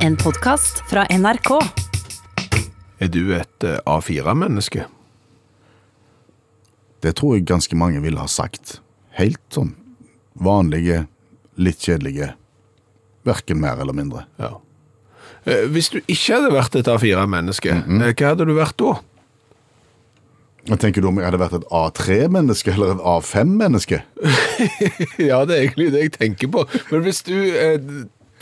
En podkast fra NRK. Er du et eh, A4-menneske? Det tror jeg ganske mange ville ha sagt. Helt sånn vanlige, litt kjedelige. Verken mer eller mindre. Ja. Eh, Hvis du ikke hadde vært et A4-menneske, eh, hva hadde du vært da? Tenker du om jeg hadde vært et A3-menneske eller et A5-menneske? ja, det er egentlig det jeg tenker på. Men hvis du eh,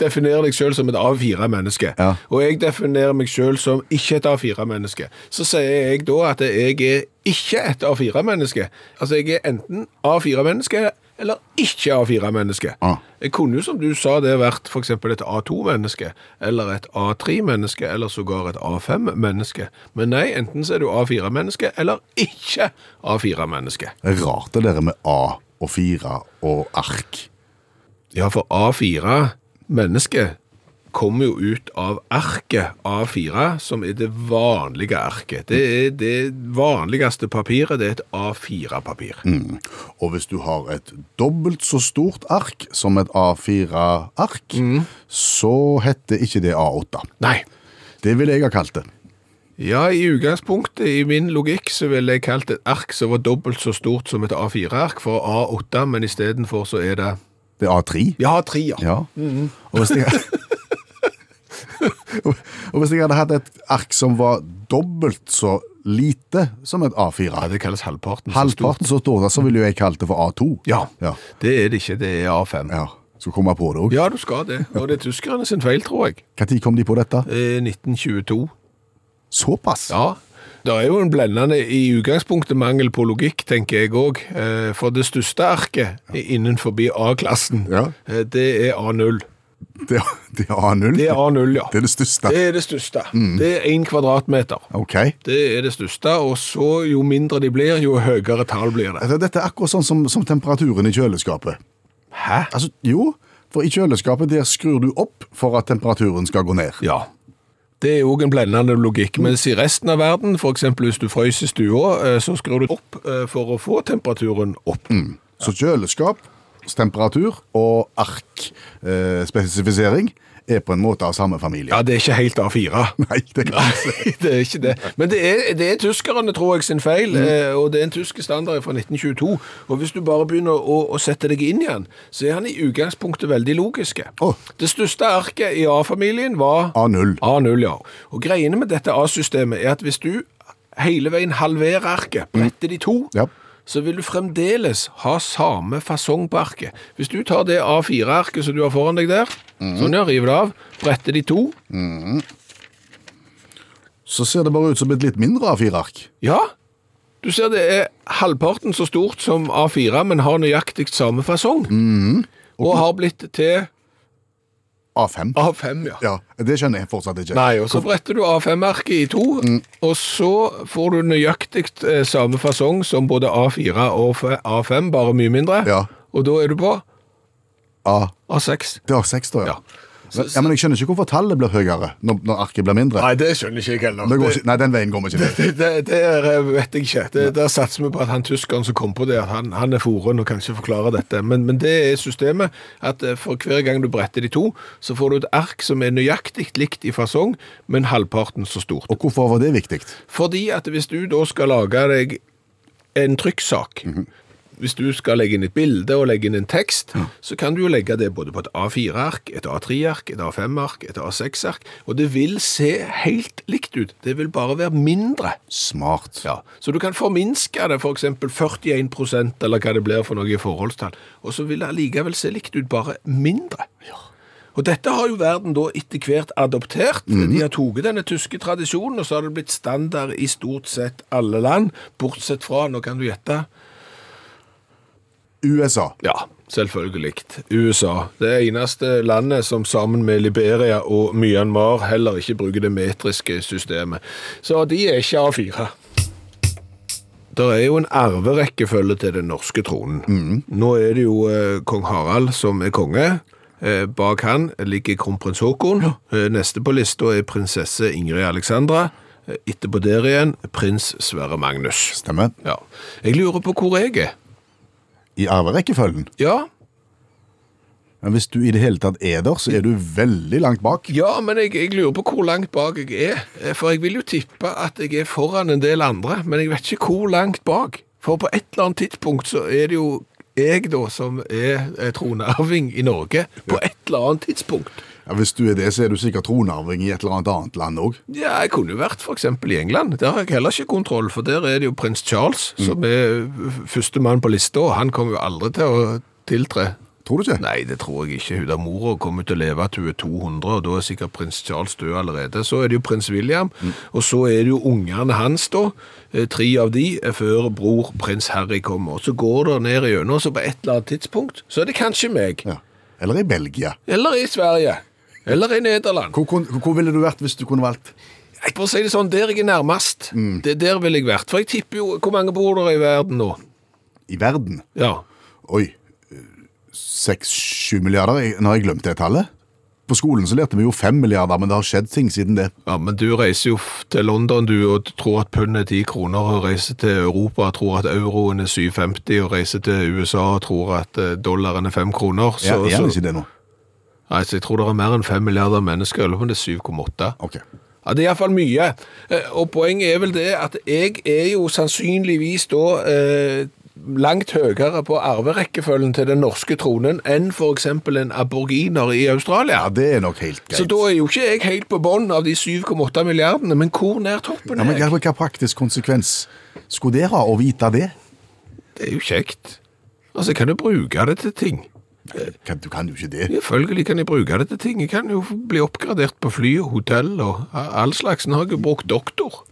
definerer deg selv som et A4-menneske, Ja. og jeg definerer meg selv som ikke et A4-menneske, så sier jeg da at jeg er ikke et A4-menneske. Altså, jeg er enten A4-menneske eller ikke A4-menneske. Ah. Jeg kunne jo, som du sa, det vært eksempel et A2-menneske, eller et A3-menneske, eller sågar et A5-menneske. Men nei, enten så er du A4-menneske, eller ikke A4-menneske. Det er rart det der med A og 4 og ark. Ja, for A4 menneske kommer jo ut av arket A4, som er det vanlige arket. Det er det vanligste papiret, det er et A4-papir. Og hvis du har et dobbelt så stort ark som et A4-ark, så heter ikke det A8. Nei. Det ville jeg ha kalt det. Ja, i utgangspunktet, i min logikk, så ville jeg kalt et ark som var dobbelt så stort som et A4-ark for A8, men istedenfor så er det Det er A3. Ja, tre, ja. Ja. Og, hvis jeg, og hvis jeg hadde hatt et ark som var dobbelt så lite som et A4, Ja, det kalles halvparten. halvparten så stort, så ville jo jeg kalt det for A2. Ja, Ja. det er det ikke, det er A5. ja. Skal komme på det òg. Ja, du skal det. Og det er tyskerne sin feil, tror jeg. Når kom de på dette? Eh, 1922. Såpass? Ja, det er jo en blendende i utgangspunktet mangel på logikk, tenker jeg òg. For det største arket innenfor A-klassen, Ja. eh, det er A0. Det, det er A0? Det er A0, ja. Det er det største? Det er det største. Det er én kvadratmeter. Ok. Det er det største, og så jo mindre de blir, jo høyere tall blir det. Altså, Dette er akkurat sånn som, som temperaturen i kjøleskapet. Hæ? Altså, Jo, for i kjøleskapet der skrur du opp for at temperaturen skal gå ned. Ja. Det er òg en blendende logikk. Mens i resten av verden, f.eks. hvis du frøs i stua, eh, så skrur du opp eh, for å få temperaturen opp. Så kjøleskap, temperatur og arkspesifisering er på en måte av samme familie. Ja, det er ikke helt A4. Nei, det. Nei, det er ikke det. Men det er, det er tyskerne, tror jeg, sin feil, Mm. og det er en tysk standard fra 1922. Og hvis du bare begynner å, å sette deg inn i den, så er han i utgangspunktet veldig logiske. Oh. Det største arket i A-familien var A0. A0, ja. Og greiene med dette A-systemet er at hvis du hele veien halverer arket, bretter de to, Ja. Så vil du fremdeles ha samme fasong på arket. Hvis du tar det A4-arket som du har foran deg der, sånn ja, river det av, bretter de to, Så ser det bare ut som et litt mindre A4-ark. Ja, du ser det er halvparten så stort som A4, men har nøyaktig samme fasong. Og har blitt til A5. A5, ja. Ja, Det skjønner jeg fortsatt ikke. Nei, og så bretter du A5-merket i to, og så får du nøyaktig eh, samme fasong som både A4 og A5, bare mye mindre. Ja. Og da er du på A, A6. det er A6, da, ja. Ja. Ja. Men jeg skjønner ikke hvorfor tallet blir høyere når, når arket blir mindre. Nei, det skjønner ikke jeg heller. Ikke, nei, den veien går vi ikke Det, Det, det, det eh, vet jeg ikke. Det, der satser vi på at han tyskeren som kom på det, han, han er foren og kan ikke forklare dette. Men, men det er systemet at eh, for hver gang du bretter de to, så får du et ark som er nøyaktig likt i fasong, men halvparten så stort. Og hvorfor var det viktig? Fordi at hvis du da skal lage deg en trykksak, hvis du skal legge inn et bilde og legge inn en tekst, så kan du jo legge det både på et A4-ark, et A3-ark, et A5-ark, et A6-ark, og det vil se helt likt ut. Det vil bare være mindre. Smart. Ja, så du kan forminske det for eksempel 41% eller hva det blir for noe i forholdstall, og så vil det allikevel se likt ut, bare mindre. Ja. Og dette har jo verden da etter hvert adoptert. De har tatt denne tyske tradisjonen, og så har det blitt standard i stort sett alle land, bortsett fra, nå kan du gjette, USA. ja, selvfølgelig, USA. Det eneste landet som sammen med Liberia og Myanmar heller ikke bruker det metriske systemet. Så de er ikke A4. Det er jo en arverekkefølge til den norske tronen. Nå er det jo eh, kong Harald som er konge. Eh, bak han ligger kronprins Haakon. Eh, neste på lista er prinsesse Ingrid Alexandra. Eh, etterpå der igjen prins Sverre Magnus. Stemmer. Ja. Jeg lurer på hvor jeg er. I arverekkefølgen. Ja, Men hvis du i det hele tatt er der, så er du veldig langt bak. Ja, men jeg, jeg lurer på hvor langt bak jeg er. Eh, For jeg vil jo tippe at jeg er foran en del andre, men jeg vet ikke hvor langt bak. For på et eller annet tidspunkt så er det jo jeg da som er eh, tronarving i Norge. På et eller annet tidspunkt. Ja, hvis du er det, så er du sikkert tronarving i et eller annet annet land òg. Ja, jeg kunne jo vært eksempel i England. Der har jeg heller ikke kontroll, for der er det jo prins Charles som er første mann på lista, og han kommer jo aldri til å tiltre. Tror du ikke? Nei, det tror jeg ikke. Hun der mora kommer til å leve til hun er 200, og da er sikkert prins Charles død allerede. Så er det jo prins William, og så er det jo ungene hans da. Eh, Tre av de er før bror prins Harry kommer. Og så går det ned igjennom, så på et eller annet tidspunkt, så er det kanskje meg. Ja. Eller i Belgia. Eller i Sverige. Eller i Nederland. Hvor, hvor, hvor ville du vært hvis du kunne valgt? Jeg bare sier det sånn, der jeg er nærmest, det der ville jeg vært. For jeg tipper jo, hvor mange bor der i verden nå? I verden? Ja, Oi. Seks-sju milliarder? Nå har jeg glemt det tallet. På skolen så lærte vi jo fem milliarder, men det har skjedd ting siden det. Ja, men du reiser jo til London du, og tror at pundet er 10 kroner, og reiser til Europa og tror at euroen er 7,50, og reiser til USA og tror at eh, dollaren er 5 kroner. Så, Ja, er det ikke det nå? Nei, så jeg tror det er mer enn 5 milliarder mennesker, eller om det er 7,8. Ok. Ja, det er iallfall mye. Eh, Og poenget er vel det at jeg er jo sannsynligvis da eh, langt høyere på arverekkefølgen til den norske tronen enn f.eks. en aborginer i Australia. Ja, det er nok helt greit. Så da er jo ikke jeg helt på bånn av de 7,8 milliardene, men hvor nær toppen er jeg? ja, men? Hva praktisk konsekvens skulle det ha å vite det? Det er jo kjekt. Altså, jeg kan jo bruke det til ting. Kan, du kan jo ikke det. Selvfølgelig kan jeg bruke det til ting. Jeg kan jo bli oppgradert på fly og hotell og all slags. Nå har jeg brukt doktor.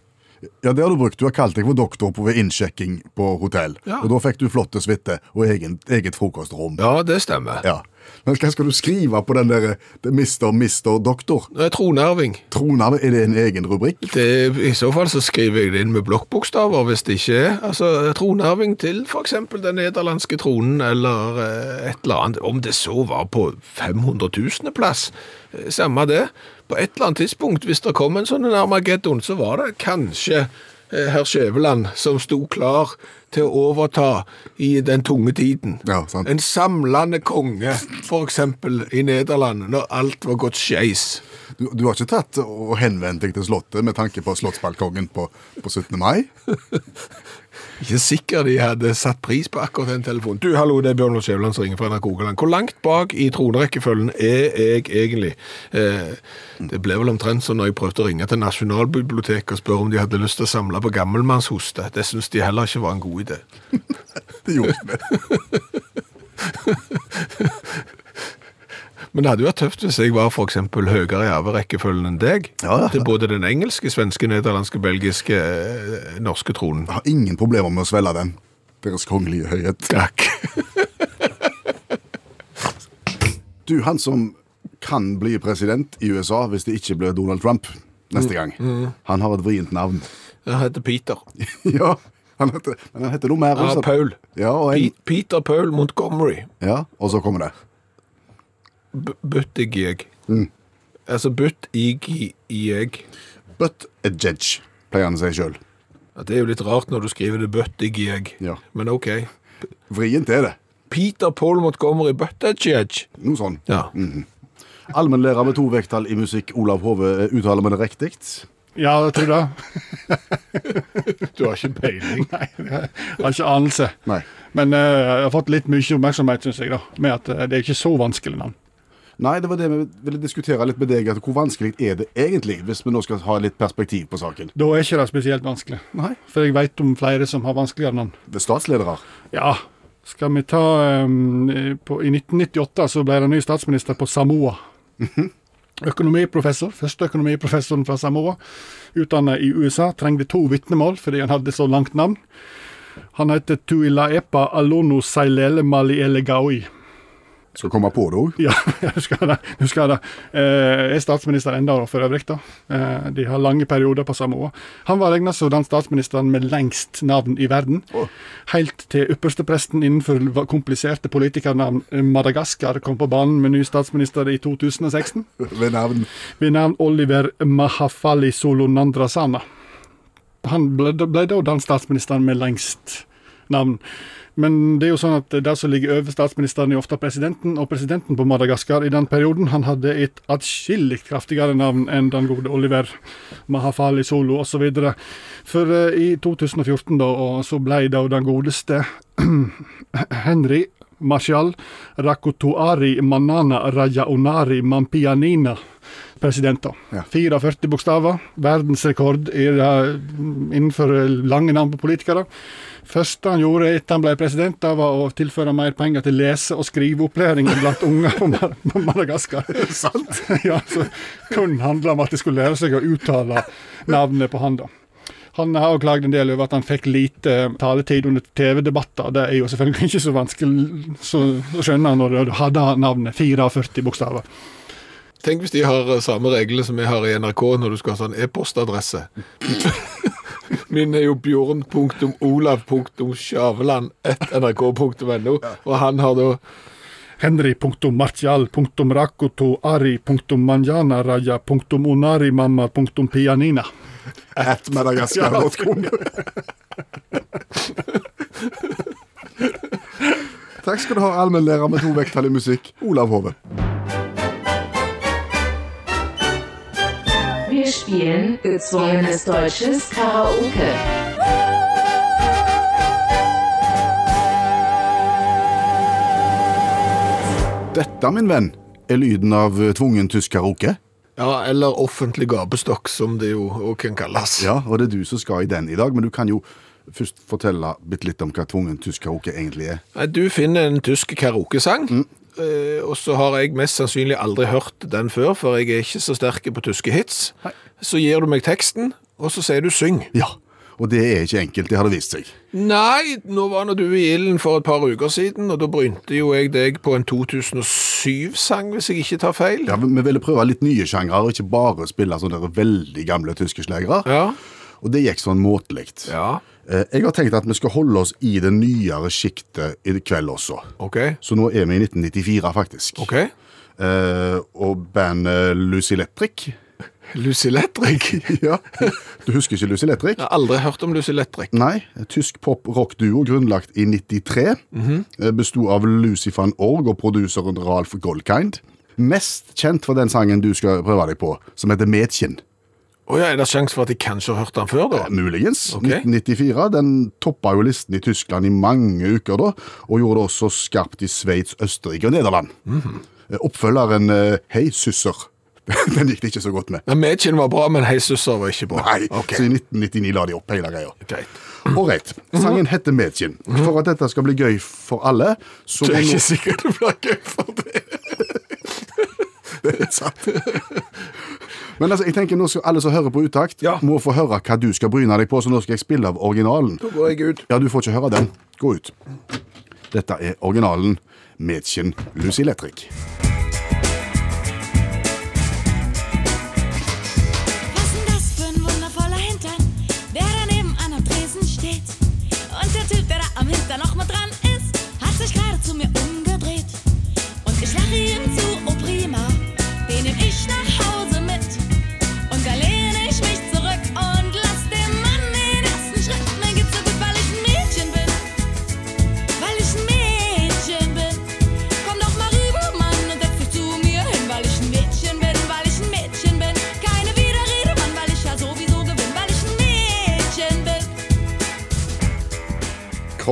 Ja, det har du brukt. Du har kalt deg for doktor på ved innsjekking på hotell. Ja. Og da fikk du flotte suite og egen, eget frokostrom. Ja, det stemmer. Ja. Men hva skal du skrive på den der Mr. Mister, Mister, Doktor? Tronarving. tronarving. Er det en egen rubrikk? Det, I så fall så skriver jeg det inn med blokkbokstaver, hvis det ikke er. Altså, tronarving til eksempel den nederlandske tronen, eller eh, et eller annet. Om det så var på 500 000 plass, eh, samme det. På et eller annet tidspunkt, hvis det kom en sånn Armageddon, så var det kanskje eh, herr Skjæveland som sto klar til å overta i den tunge tiden. Ja, sant. En samlende konge, eksempel i Nederland, når alt var gått skeis. Du, du har ikke tatt og henvendt deg til Slottet med tanke på slottsbalkongen på, på 17. mai? Ikke sikker de hadde satt pris på akkurat den telefonen. Du, hallo, det er Bjørn Lars Skjæveland som ringer fra NRK Rogaland. Hvor langt bak i tronerekkefølgen er jeg egentlig? Eh, det ble vel omtrent sånn når jeg prøvde å ringe til Nasjonalbiblioteket og spørre om de hadde lyst til å samle på gammelmannshoste. Det syns de heller ikke var en god idé. Det gjorde vi. Men det hadde jo vært tøft hvis jeg var eksempel høyere i arverekkefølgen enn deg. Ja, ja. Til både den engelske, svenske, nederlandske, belgiske, eh, norske tronen. Jeg har ingen problemer med å svelge den. Deres kongelige høyhet. Takk. Du, han som kan bli president i USA hvis det ikke blir Donald Trump neste gang, han har et vrient navn. Han heter Peter. ja, han heter, men han heter noe mer. Ja. Paul. Ja, en, Peter Paul Montgomery. ja, og så kommer det. Buttigieg. Altså butt ig i i egg. But a judge, pleier han å si sjøl. Det er jo litt rart når du skriver det buttigieg. Ja. Men ok. Vrient er det. Peter Paul Montgomery Buttigieg. Noe sånn. Ja. Allmennlærer med to vekttall i musikk, Olav Hove, uttaler vi det riktig? Ja, jeg tror det. Du har ikke peiling. Nei, jeg har ikke anelse. Nei. Men uh, jeg har fått litt mye oppmerksomhet, synes jeg, da, med at eh, det er ikke så vanskelig navn. Nei, det var det vi ville diskutere litt med deg. Hvor vanskelig er det egentlig, hvis vi nå skal ha litt perspektiv på saken? Da er ikke det spesielt vanskelig. Nei. For jeg vet om flere som har vanskeligere navn. Det er statsledere. Ja, skal vi ta um, på, I 1998 så ble det ny statsminister på Samoa. Økonomiprofessor, første økonomiprofessoren fra Samoa, utdannet i USA, trengte to vitnemål fordi han hadde så langt navn. Han heter Tuilaepa Alono Sailele Maliele Gaoi. Skal komme på det òg. Ja, husker det. Jeg husker det. Eh, er statsminister enda for øvrig, da. Eh, de har lange perioder på samme år. Han var regnet som den statsministeren med lengst navn i verden. Oh. Helt til ypperstepresten innenfor kompliserte politikernavn eh, Madagaskar kom på banen med ny statsminister i 2016, Ved navn. ved navn Oliver Mahafali Solonandrasana. Han ble, ble da den statsministeren med lengst navn. Men det er jo sånn at det som ligger over statsministeren, er ofte presidenten. Og presidenten på Madagaskar i den perioden han hadde et atskillig kraftigere navn enn den gode Oliver Mahafali Solo osv. For uh, i 2014 da, og så ble da den godeste Henry Marshall Rakotoari Manana Rajaonari Mampianina president. da. Ja. 44 bokstaver. Verdensrekord innenfor lange navn på politikere. første han gjorde etter han ble president, da var å tilføre mer penger til lese- og skriveopplæring blant unger på Mar- på Madagaskar. Sant? ja, så kun handla om at de skulle lære seg å uttale navnet på han. da. Han har òg klagd en del over at han fikk lite taletid under TV-debatter. Det er jo selvfølgelig ikke så vanskelig så, å skjønne når du hadde navnet 44 bokstaver. Tenk hvis de har eh, samme reglene som vi har i NRK når du skal ha sånn e-postadresse. Min er jo bjorn.olav.skjaveland.nrk.no, og han har da Henry.martial.raku.ari.manjana.raja.onarimamma.pianina. At madagaskar.com. Takk skal du ha, allmennlærer med to vekttall i musikk, Olav Hove. Wir spielen gezwungenes deutsches Karaoke. Dette, min venn, er lyden av eh, tvungen tysk karaoke. Ja, eller offentlig gapestokk, som det jo òg kan kalles. Ja, og det er du som skal i den i dag, men du kan jo først fortelle litt om hva tvungen tysk karaoke egentlig er. Nei, Du finner en tysk karaokesang, eh, og så har jeg mest sannsynlig aldri hørt den før, for jeg er ikke så sterk på tyske hits. Så gir du meg teksten, og så sier du syng. Ja, og det er ikke enkelt, det har det vist seg. Nei, nå var nå du i ilden for et par uker siden, og da brynte jo jeg deg på en 2007-sang, hvis jeg ikke tar feil. Ja, Vi ville prøve litt nye sjangre, og ikke bare spille sånne veldig gamle tyske slagere. Ja. Og det gikk sånn måtelig. Ja, Eh, Jeg har tenkt at vi skal holde oss i det nyere sjiktet i kveld også. ok. Så nå er vi i 1994, faktisk. Ok. Eh, og bandet Lucy Electric Lucy Lettrick. Ja, Du husker ikke Lucy Electric? Jeg har aldri hørt om Lucy Lettrick. Nei. Tysk pop-rock-duo grunnlagt i 93. Eh, Besto av Lucy van Org og produseren Ralf Goldkind. Mest kjent for den sangen du skal prøve deg på, som heter Mädchen. Å ja, er det sjanse for at jeg kanskje har hørt den før, da? Muligens. Okay. 1994. Den toppa jo listen i Tyskland i mange uker, da, og gjorde det også skarpt i Sveits, Østerrike og Nederland. Eh, Oppfølgeren eh, Hei, susser. Den gikk det ikke så godt med. Ja, Mädchen var bra, men Hei Susser var ikke bra. Nei, okay. Så i 1999 la de opp hele greia. greit. Ålreit. Sangen heter Mädchen. For at dette skal bli gøy for alle, så Det er ikke sikker det blir gøy for det. Det er sant. Men altså, jeg tenker nå skal alle som hører på utakt, Ja. må få høre hva du skal bryne deg på, så nå skal jeg spille av originalen. Da går jeg ut. Ja, du får ikke høre den. Gå ut. Dette er originalen Mädchen Lucy Electric.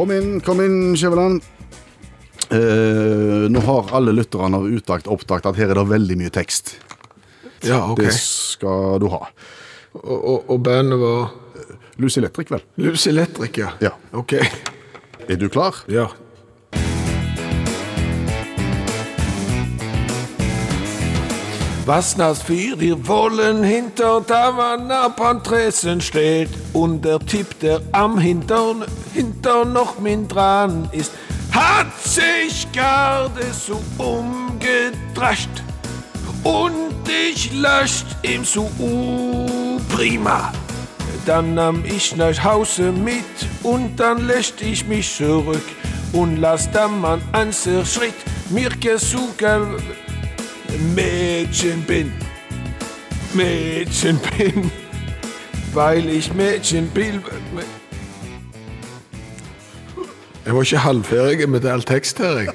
Kom inn, kom inn, Skjæveland. Eh, nå har alle lytterne av Utakt oppdaget at her er det veldig mye tekst. Ja, ok. Det skal du ha. Og, og, og bandet var Lucy Electric, vel? Lucy Electric, ja. Ja. Ok. Er du klar? Ja. Was das für wir wollen hinter da man ab an Tresen steht. Und der Tipp, der am Hintern, hinter noch min dran ist, hat sich gerade so umgedrascht und ich löscht ihm so uh, prima. Dann nahm ich nach Hause mit und dann lässt ich mich zurück. Und lass dann man einen Schritt mir gesuchen Mädchen bin, Mädchen bin, weil ich Mädchen bin. Jeg var ikke halvferdig med all tekst her, jeg.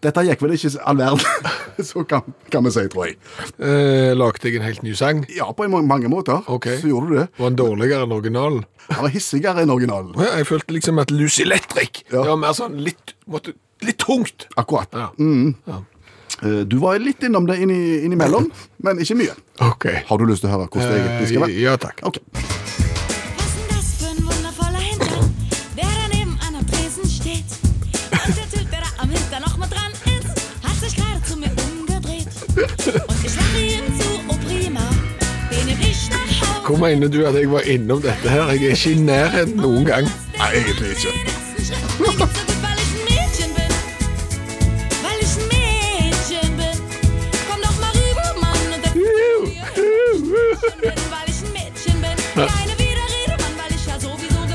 Dette gikk vel ikke all verden, så kan, kan vi si, tror jeg. Eh, lagde jeg en helt ny sang? Ja, på en mange måter Okay. så gjorde du det. Var den dårligere enn originalen? Han var hissigere enn originalen. Ja, Jeg følte liksom at Lucy Electric Ja. Det var mer sånn litt, måtte, litt tungt. Akkurat. Ja. Eh, Du var litt innom det inni, innimellom, men ikke mye. OK. Har du lyst til å høre hvordan det egentlig skal være? ja takk. Ok. Was denn das für ein wundervoller Hintern, der daneben an der Tresen steht? Und der Typ, der da am Hintern noch mit dran ist, hat sich gerade zu mir umgedreht. Und ich lache ihm zu, prima, den nehm ich nach Hause. Hvor mener du at jeg var innom dette her? Jeg er ikke i nærheten noen gang. Nei, egentlig ikke.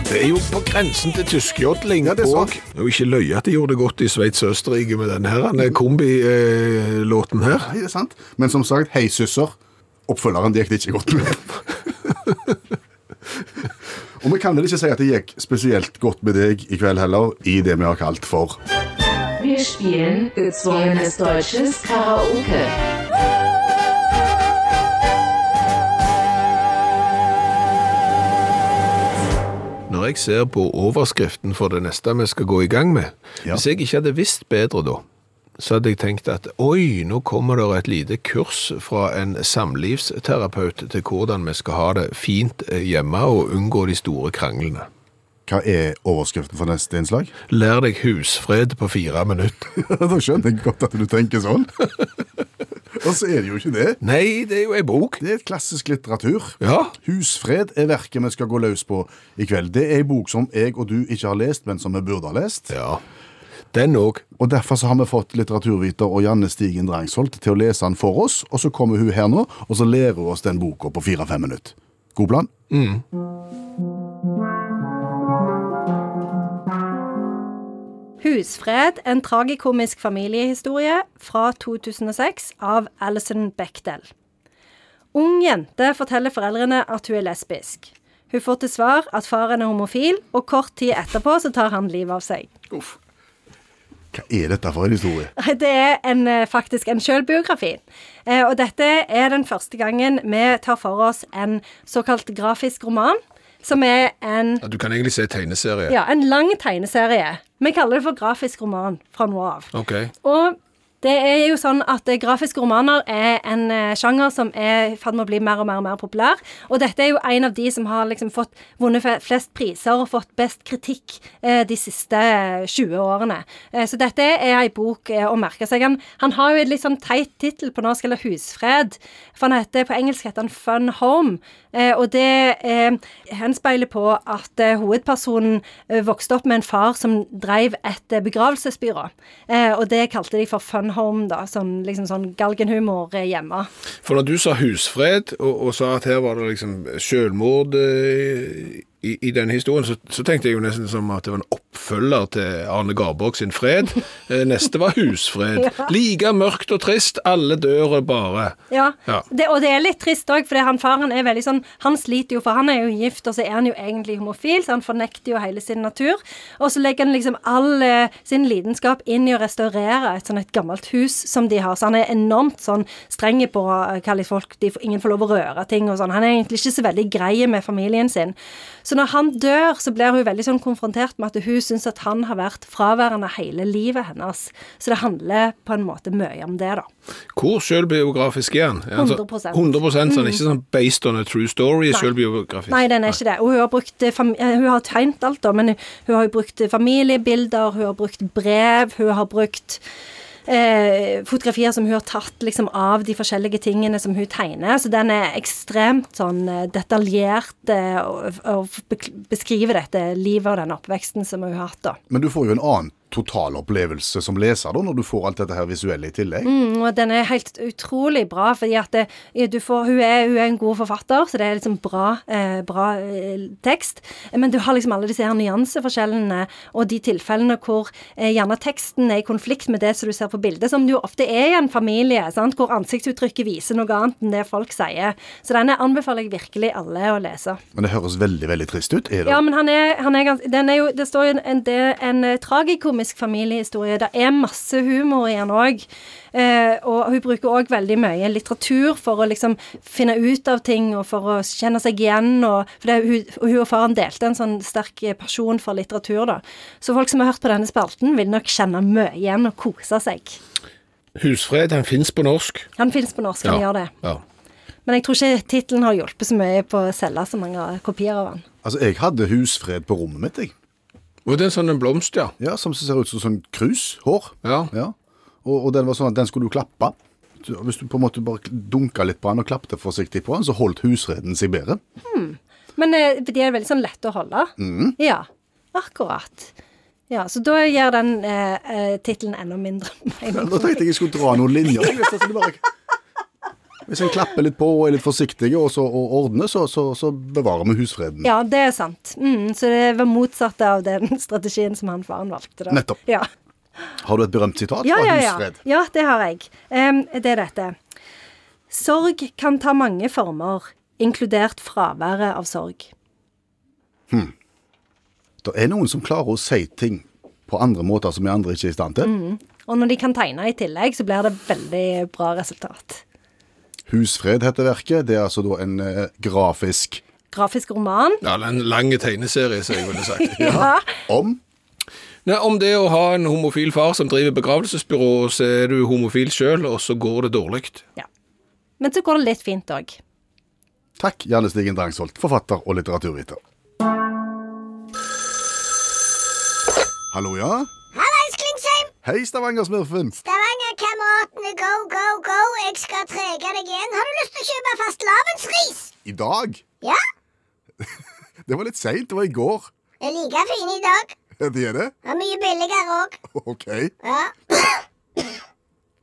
Det er jo på grensen til tyskjodling. Ja, det er og jo ikke løye at de gjorde det godt i Sveits og Østerrike med denne denne kombilåten her. Nei, det er sant. Men som sagt, hei, susser, Oppfølgeren gikk det ikke godt med. Og vi kan vel ikke si at det gikk spesielt godt med deg i kveld heller, i det vi har kalt for Wir spielen gezwungenes deutsches Karaoke. Når jeg ser på overskriften for det neste vi skal gå i gang med, Ja. hvis jeg ikke hadde visst bedre da, så hadde jeg tenkt at oi, nå kommer det et lite kurs fra en samlivsterapeut til hvordan vi skal ha det fint eh, hjemme og unngå de store kranglene. Hva er overskriften for neste innslag? Lær deg husfred på fire minutter. da skjønner jeg godt at du tenker sånn. Og så er det jo ikke det. Nei, det er jo ei bok. Det er et klassisk litteratur. Ja, Husfred er verket vi skal gå løs på i kveld. Det er en bok som jeg og du ikke har lest, men som vi burde ha lest. ja. Den òg. Og Derfor så har vi fått litteraturviter og Janne Stigen Drangsholt til å lese den for oss. Og så kommer hun her nå, og så lærer hun oss den boka på fire-fem minutter. God plan? Husfred, en tragikomisk familiehistorie fra 2006 av Alison Bechdel. Ung jente forteller foreldrene at hun er lesbisk. Hun får til svar at faren er homofil, og kort tid etterpå så tar han livet av seg. Hva er dette for en historie? Det er en, eh, faktisk en sjølbiografi. Eh, og dette er den første gangen vi tar for oss en såkalt grafisk roman, som er en Ja, du kan egentlig se tegneserie. Ja, en lang tegneserie. Vi kaller det for grafisk roman fra nå av. Ok. Og det er jo sånn at eh, grafiske romaner er en eh, sjanger som er i ferd med å bli mer og mer og mer populær. Og dette er jo en av de som har liksom fått vunnet flest priser og fått best kritikk eh, de siste eh, 20 årene. Eh, så dette er ei bok eh, å merke seg. Han, han har jo en litt sånn teit tittel på norsk, eller Husfred. For han heter, på engelsk heter han Fun Home. Eh, og det eh, henspeiler på at eh, hovedpersonen eh, vokste opp med en far som drev et eh, begravelsesbyrå. Eh, og det kalte de for Fun Home, da. Sånn, liksom sånn galgenhumor hjemme. For når du sa husfred, og, og sa at her var det liksom selvmord eh, i, i den historien, så, så tenkte jeg jo nesten som at det var en oppfølger til Arne Garborg sin fred. Eh, neste var husfred. Ja. Like mørkt og trist, alle dør bare. Ja, Ja. Det, og det er litt trist òg, for han faren er veldig sånn Han sliter jo, for han er jo gift, og så er han jo egentlig homofil, så han fornekter jo hele sin natur. Og så legger han liksom all eh, sin lidenskap inn i å restaurere et sånn et gammelt hus som de har. Så han er enormt sånn streng på uh, hva folk de, Ingen får lov å røre ting og sånn. Han er egentlig ikke så veldig grei med familien sin. Så når han dør, så blir hun veldig sånn konfrontert med at hun syns at han har vært fraværende hele livet hennes. Så det handler på en måte mye om det, da. Hvor selvbiografisk er han? Er han så- 100%. 100 så han er ikke sånn based on a true story, selvbiografisk? Nei, den er ikke det. Og hun har brukt eh, eh, Hun har tegnet alt, da, men hun har brukt eh, familiebilder, hun har brukt brev, hun har brukt eh, fotografier som hun har tatt liksom av de forskjellige tingene som hun tegner. Så den er ekstremt sånn eh, detaljert eh, og, og beskriver dette livet og den oppveksten som hun har hatt, da. Men du får jo en annen totalopplevelse som leser, da, når du får alt dette her visuelle i tillegg. Mm, og den er helt utrolig bra, fordi at det, du får, hun, er, hun er en god forfatter, så det er liksom bra, eh, bra eh, tekst. Men du har liksom alle disse her nyanseforskjellene og de tilfellene hvor eh, gjerne teksten er i konflikt med det som du ser på bildet, som det jo ofte er i en familie, sant? hvor ansiktsuttrykket viser noe annet enn det folk sier. Så denne anbefaler jeg virkelig alle å lese. Men det høres veldig, veldig trist ut. Er det? Ja, men han er, han er gans, den er jo, det står jo en, en, det er en eh, tragikomisk familiehistorie. Det er masse humor i den òg. Eh, og hun bruker òg veldig mye litteratur for å liksom finne ut av ting og for å kjenne seg igjen. Og, for det, hun, hun og faren delte en sånn sterk pasjon for litteratur, da. Så folk som har hørt på denne spalten, vil nok kjenne mye igjen og kose seg. Husfred, han fins på norsk. Han fins på norsk, han gjør det. Ja. Men jeg tror ikke tittelen har hjulpet så mye på å selge så mange kopier av han. Altså, jeg hadde husfred på rommet mitt, jeg. Og det er en sånn en blomst, ja. Ja, Som ser ut som sånn krushår. Ja. Ja. Og, og den var sånn at den skulle du klappe. Hvis du på en måte bare dunka litt på den og klappte forsiktig på den, så holdt husreden seg bedre. Men eh, de er veldig sånn lette å holde. Ja, akkurat. Ja, Så da gjør den eh, eh, tittelen enda mindre mening. Da tenkte jeg jeg skulle dra noen linjer. jeg, så det bare... hvis en klapper litt på og er litt forsiktig og, så, og ordner, så, så, så bevarer vi husfreden. Ja, det er sant. Mm, så det var motsatt av den strategien som han faren valgte. da. Nettopp. Ja, Har du et berømt sitat ja, fra ja. ja. husfred? ja det har jeg. Um, det er dette. Sorg kan ta mange former, inkludert fraværet av sorg. Det er noen som klarer å si ting på andre måter som vi andre ikke er i stand til. Og når de kan tegne i tillegg, så blir det veldig bra resultat. Husfred heter verket. Det er altså da en eh, grafisk Grafisk roman. ja en lang tegneserie, som jeg ville sagt. Ja. om Nei, om det å ha en homofil far som driver begravelsesbyrå, så er du homofil sjøl, og så går det dårlig. ja. Men så går det litt fint òg. Takk, Janne Stigen Drangsholt, forfatter og litteraturviter. Hallo, ja? Hallais, Klingsheim! Hei, Stavanger-smurfen. Stavanger-kameratene, go, go, go! Jeg skal trege deg igjen. Har du lyst til å kjøpe fastelavnsris? I dag? Ja? Det var litt seint. Det var i går. Det er like fin i dag. Det er det? Og mye billigere òg. OK. Ja.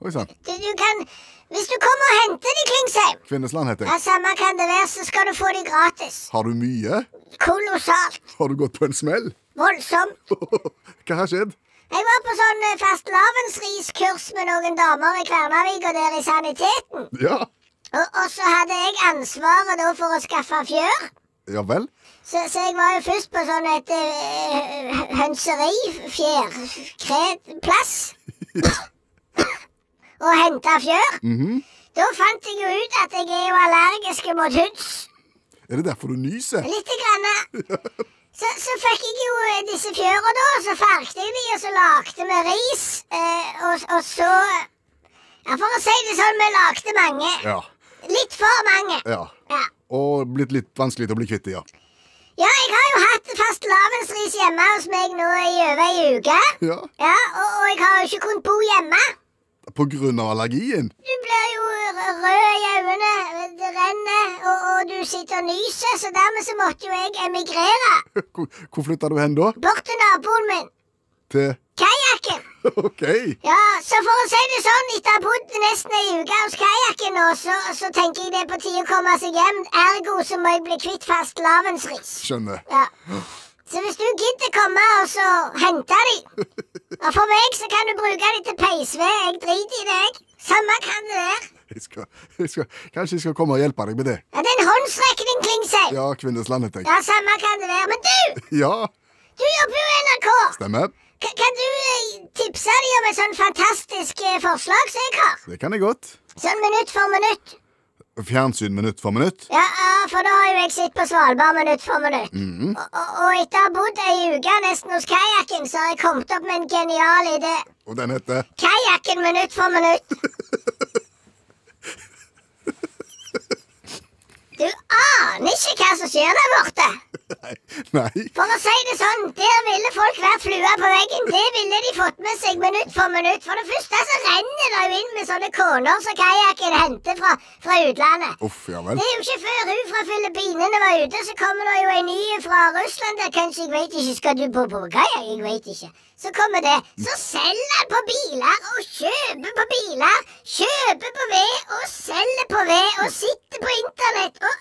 Oi sann. Du, du kan Hvis du kommer og henter de, Klingsheim, Kvinnesland heter ja, jeg. samme kan det være, så skal du få de gratis. Har du mye? Kolossalt. Har du gått på en smell? Voldsomt. Hva har skjedd? Jeg var på sånn eh, fastelavnsriskurs med noen damer i Kvernavik og der i Saniteten. Ja. Og, og så hadde jeg ansvaret da for å skaffe fjør. Ja vel? Så, så jeg var jo først på sånn et uh, hønseri, fjærkredplass. og henta fjør. Da fant jeg jo ut at jeg er jo allergisk mot høns. Er det derfor du nyser? Lite grann. Så, så fikk jeg jo eh, disse fjøra, da, så farget jeg de, og så lagde vi ris. Eh, og, og så Ja, for å si det sånn, vi lagde mange. Ja. Litt for mange. ja. Ja. Og blitt litt vanskelig til å bli kvitt ja. Ja, jeg har jo hatt fastelavnsris hjemme hos meg nå i over ei uke. Ja. Ja, og, og jeg har jo ikke kunnet bo hjemme. På grunn av allergien? Du blir jo rød i øynene, det renner, og, og du sitter og nyser, så dermed så måtte jo jeg emigrere. Hvor, hvor flytta du hen da? Bort til naboen min. Til Kajakken. OK. Ja, så for å si det sånn, etter å ha bodd nesten ei uke hos kajakken nå, så, så tenker jeg det er på tide å komme seg hjem. Ergo så må jeg bli kvitt fastelavnsris. Skjønner. Ja. Så hvis du gidder komme og så hente de Og for meg så kan du bruke de til peisved. Jeg driter i deg. Samme kan det være. Jeg skal, jeg skal, kanskje jeg skal komme og hjelpe deg med det. Ja, det er en håndsrekning, Klingsheim. Ja, Kvinneslandet, jeg. Ja, samme kan det være. Men du! Ja, Du jobber jo i NRK. stemmer. K Kan du eh, tipse dem om et sånn fantastisk eh, forslag som jeg har? Det kan jeg godt. Sånn minutt for minutt. Fjernsyn minutt for minutt. Ja, for da har jo jeg sittet på Svalbard minutt for minutt. og, og, og etter å ha bodd ei uke nesten hos kajakken, så har jeg kommet opp med en genial idé. Og den heter Kajakken minutt for minutt. Du aner ikke hva som skjer der borte. Nei. nei. For å si det sånn, der ville folk vært flua på veggen. Det ville de fått med seg minutt for minutt. For det første så renner det jo inn med sånne koner som kajakken henter fra, fra utlandet. Uff, ja vel. Det er jo ikke før hun fra Filippinene var ute, så kommer det jo en ny fra Russland der kanskje, jeg vet ikke, skal du på, på kajakk? Jeg vet ikke. Så kommer det. Så selger på biler og kjøper på biler. Kjøper på ved og selger på ved og sitter på internett. Og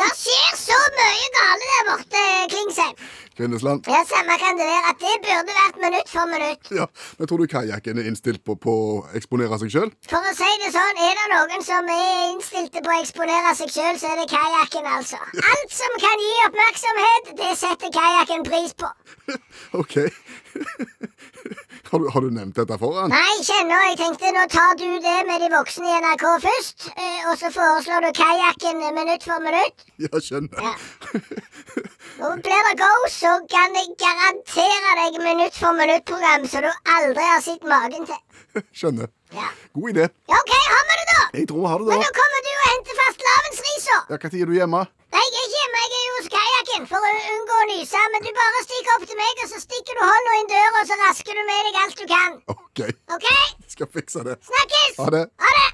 det skjer så mye gale der borte, Klingsheim. Kvinnesland. Ja, samme kan det være at det burde vært minutt for minutt. Ja, men tror du kajakken er innstilt på, på å eksponere seg sjøl? For å si det sånn, er det noen som er innstilte på å eksponere seg sjøl, så er det kajakken, altså. Alt som kan gi oppmerksomhet, det setter kajakken pris på. OK. har, du, har du nevnt dette for han? Nei, ikke ennå. Jeg tenkte nå tar du det med de voksne i NRK først, eh, og så foreslår du kajakken minutt for minutt. Ja, skjønner. Ja. Og blir det go, så kan jeg garantere deg minutt for minutt-program så du aldri har sett magen til. Skjønner. Ja. God idé. Ja, OK, har vi det, da? Jeg tror vi har det da. Men nå kommer du og henter fastelavnsrisa. Ja, Når er du hjemme? Nei, jeg er ikke hjemme, jeg er jo hos kajakken for å unngå å nyse. Men du bare stikker opp til meg, og så stikker du hånda inn døra, og så rasker du med deg alt du kan. OK, OK? skal fikse det. Snakkes! Ha det. Ha det!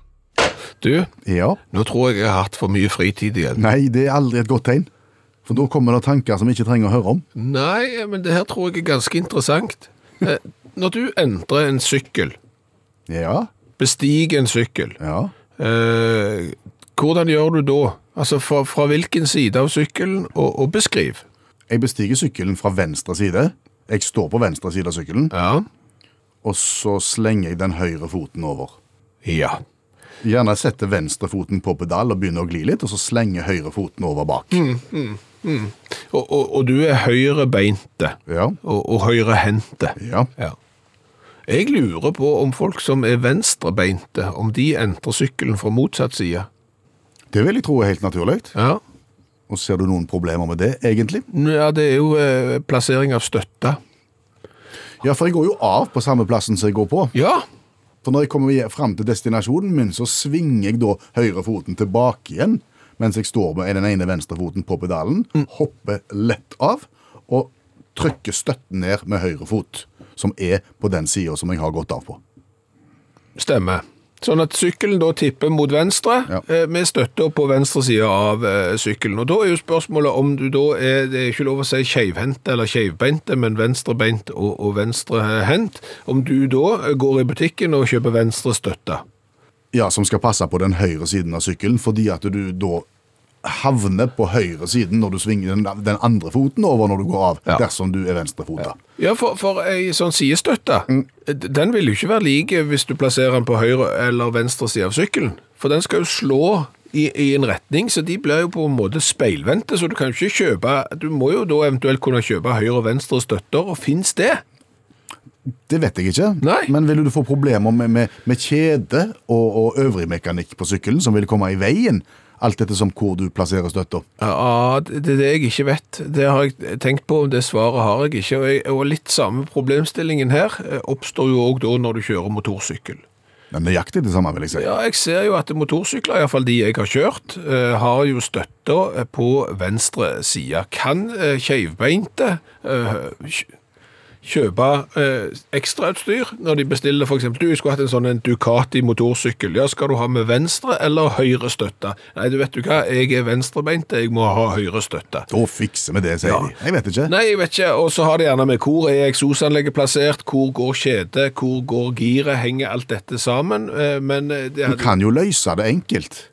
Du, Ja. nå tror jeg jeg har hatt for mye fritid igjen. Nei, det er aldri et godt tegn. For da kommer det tanker som vi ikke trenger å høre om. Nei, men det her tror jeg er ganske interessant. Eh, Når du entrer en sykkel, Ja. bestiger en sykkel, Ja. eh, hvordan gjør du da? Altså fra, fra hvilken side av sykkelen, og, og beskriv. Jeg bestiger sykkelen fra venstre side. Jeg står på venstre side av sykkelen, Ja. og så slenger jeg den høyre foten over. Ja. Gjerne setter venstre foten på pedal og begynner å gli litt, og så slenger høyre foten over bak. Og, og, og du er høyrebeinte, Ja. og, og høyrehendte. Ja. Ja. Jeg lurer på om folk som er venstrebeinte, om de entrer sykkelen fra motsatt side. Det vil jeg tro er helt naturlig. Ja. Og ser du noen problemer med det, egentlig? Ja, det er jo eh, plassering av støtte. Ja, for jeg går jo av på samme plassen som jeg går på. Ja, For når jeg kommer fram til destinasjonen min, så svinger jeg da høyre foten tilbake igjen, mens jeg står med den ene venstrefoten på pedalen, hopper lett av, og trykker støtten ned med høyre fot, som er på den sida som jeg har gått av på. stemmer. Sånn at sykkelen da tipper mot venstre, Ja. eh, med støtta på venstre side av eh, sykkelen. Og da er jo spørsmålet om du da er, det er ikke lov å si skeivhendt eller skeivbeinte, men venstrebeint og, og venstrehendt. Om du da går i butikken og kjøper venstre støtte. Ja, som skal passe på den høyre siden av sykkelen, fordi at du da havner på høyre siden når du svinger den, den andre foten over når du går av, Ja. dersom du er venstrefota. Ja, for, for ei sånn sidestøtte, mm. den vil jo ikke være like hvis du plasserer den på høyre eller venstre side av sykkelen. For den skal jo slå i, i en retning, så de blir jo på en måte speilvendte, så du kan jo ikke kjøpe Du må jo da eventuelt kunne kjøpe høyre og venstre støtter, og fins det? Det vet jeg ikke, Nei. men vil du få problemer med, med, med kjede og, og øvrig mekanikk på sykkelen som vil komme i veien, alt ettersom hvor du plasserer støtta? Ja, det det er det jeg ikke vet. Det har jeg tenkt på, det svaret har jeg ikke. Og, jeg, og litt samme problemstillingen her eh, oppstår jo òg da når du kjører motorsykkel. Er nøyaktig det samme, vil jeg si. Ja, jeg ser jo at motorsykler, iallfall de jeg har kjørt, eh, har jo støtter på venstre side. Kan eh, keivbeinte eh, kjøpe eh, ekstrautstyr når de bestiller f.eks. Du skulle hatt en sånn en Ducati motorsykkel. Ja, skal du ha med venstre eller høyre støtte? Nei, du vet du hva, jeg er venstrebeint, jeg må ha høyre støtte. Da fikser vi det, sier Ja. de. Jeg vet ikke. Nei, jeg vet ikke. Og så har de gjerne med hvor er eksosanlegget plassert, hvor går kjede, hvor går giret, henger alt dette sammen. Eh, Men det hadde... Du kan jo løse det enkelt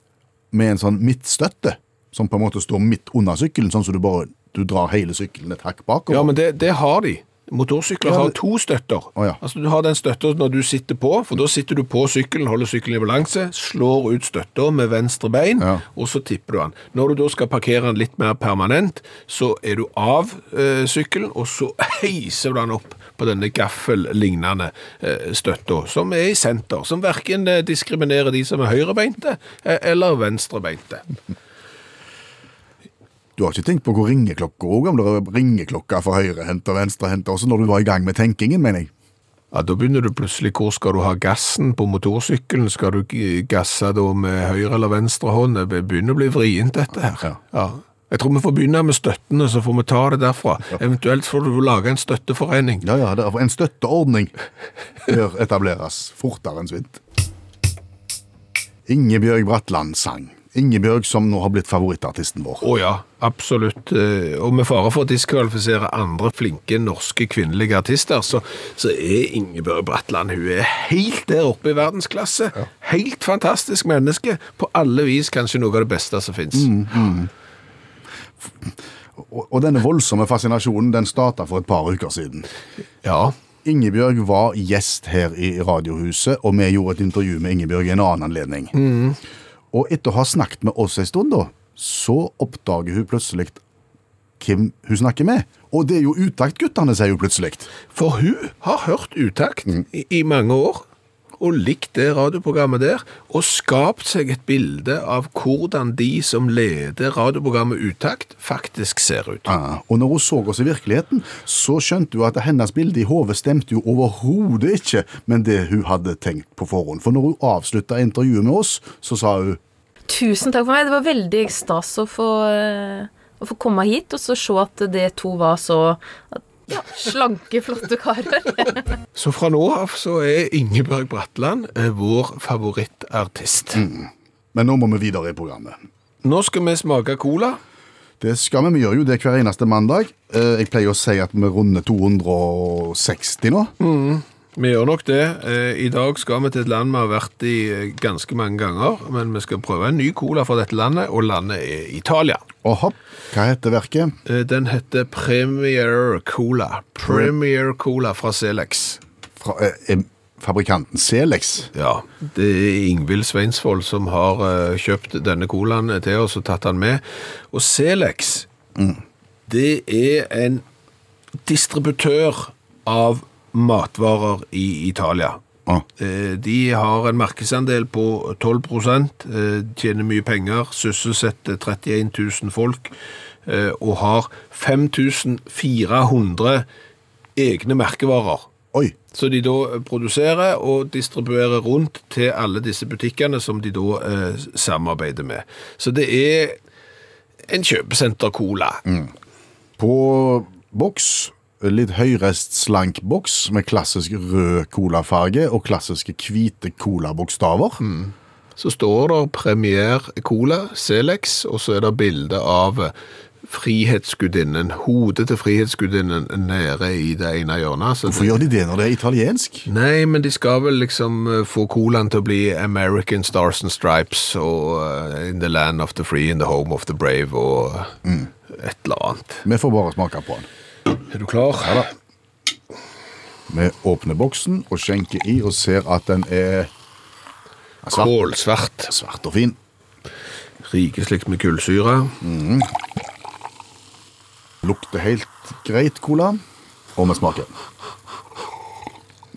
med en sånn midtstøtte, som på en måte står midt under sykkelen, sånn som du bare du drar hele sykkelen et hakk bakover. Ja, men det, det har de. Motorsykler har to støtter. Oh, ja. Altså Du har den støtta når du sitter på, for da sitter du på sykkelen, holder sykkelen i balanse, slår ut støtta med venstre bein, Ja. og så tipper du den. Når du da skal parkere den litt mer permanent, så er du av eh, sykkelen, og så heiser du den opp på denne gaffel-lignende eh, støtta, som er i senter, som verken eh, diskriminerer de som er høyrebeinte eh, eller venstrebeinte. Du har ikke tenkt på hvor ringeklokka òg, om det er ringeklokke for høyrehendt og venstrehendt, også når du var i gang med tenkingen, mener jeg. Ja, Da begynner du plutselig hvor skal du ha gassen på motorsykkelen? Skal du gasse da med høyre eller venstre hånd? Det begynner å bli vrient, dette her. Ja. Jeg tror vi får begynne med støttene, så får vi ta det derfra. Eventuelt får du lage en støtteforening. Ja, ja, en støtteordning bør etableres fortere enn svint. Ingebjørg Bratland sang. Ingebjørg som nå har blitt favorittartisten vår. Å ja, absolutt. Eh, Og med fare for å diskvalifisere andre flinke norske kvinnelige artister, så, så er Ingebjørg Bratland hun er helt der oppe i verdensklasse. Helt fantastisk menneske. På alle vis kanskje noe av det beste som fins. Og, og denne voldsomme fascinasjonen den starta for et par uker siden. Ja. Ingebjørg var gjest her i Radiohuset, og vi gjorde et intervju med Ingebjørg i en annen anledning. Og etter å ha snakket med oss en stund, da, så oppdager hun plutselig hvem hun snakker med. Og det er jo Utakt-guttene, sier hun plutselig. For hun har hørt utakt i, i mange år, og likt det radioprogrammet der, og skapt seg et bilde av hvordan de som leder radioprogrammet Utakt, faktisk ser ut. Ah, og når hun så oss i virkeligheten, så skjønte hun at hennes bilde i hodet stemte jo overhodet ikke med det hun hadde tenkt på forhånd. For når hun avslutta intervjuet med oss, så sa hun Tusen takk for meg. Det var veldig stas å få, eh, å få komme hit og så se at det to var så ja, slanke, flotte karer. Så fra nå av så er Ingebjørg Bratland eh, vår favorittartist. Men nå må vi videre i programmet. Nå skal vi smake cola. Det skal vi. Vi gjør jo det hver eneste mandag. Eh, Jeg pleier å si at vi runder 260 nå. Vi gjør nok det. Eh, I dag skal vi til et land vi har vært i eh, ganske mange ganger, men vi skal prøve en ny cola fra dette landet, og landet er Italia. Hopp, hva heter verket? Eh, Den heter Premier Cola. Premier Cola fra Selex. Fra eh, fabrikanten Selex. Ja, det er Ingvild Sveinsvold som har kjøpt denne colaen til oss og tatt den med. Og Selex, det er en distributør av matvarer i Italia. Ah. De har en markedsandel på 12 eh, tjener mye penger, sysselsetter 31 000 folk eh, og har 5400 egne merkevarer. Oi, Så de da produserer og distribuerer rundt til alle disse butikkene som de da eh, samarbeider med. Så det er en kjøpesenter-cola. på boks, litt høyrest slank boks med klassisk rød colafarge og klassiske hvite colabokstaver. Så står det Premier Cola, Selex, og så er det bilde av Frihetsgudinnen, hodet til Frihetsgudinnen nede i det ene hjørnet. Så Hvorfor gjør de det når det er italiensk? Nei, men de skal vel liksom eh, få colaen til å bli American Stars and Stripes og eh, In the Land of the Free, In the Home of the Brave og mm. et eller annet. Vi får bare smake på den. Er du klar? Ja da. Vi åpner boksen og skjenker i og ser at den er svart, Kålsvart. svart og fin. Rikeslikt med kullsyre. Lukter helt greit cola. Og vi smaker.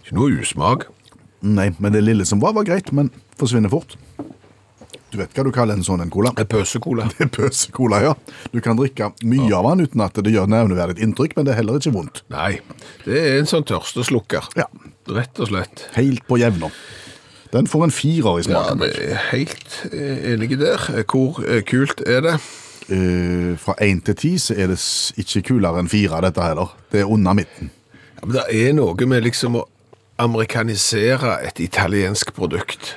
Ikke noe usmak. Nei, men det lille som var, var greit, men forsvinner fort. Du vet hva du kaller en sånn en cola? Pøsecola. Det er pøsecola, ja. Du kan drikke mye av den uten at det gjør nevneverdig inntrykk, men det er heller ikke vondt. Nei, det er en sånn tørsteslukker. Ja, Rett og slett. Helt på jevna. Den får en firer i Ja, det er helt enig enige der. Hvor eh, kult er det? Uh, fra én til ti så er det ikke kulere enn fire, dette heller. Det er under midten. Ja, men det er noe med liksom å amerikanisere et italiensk produkt.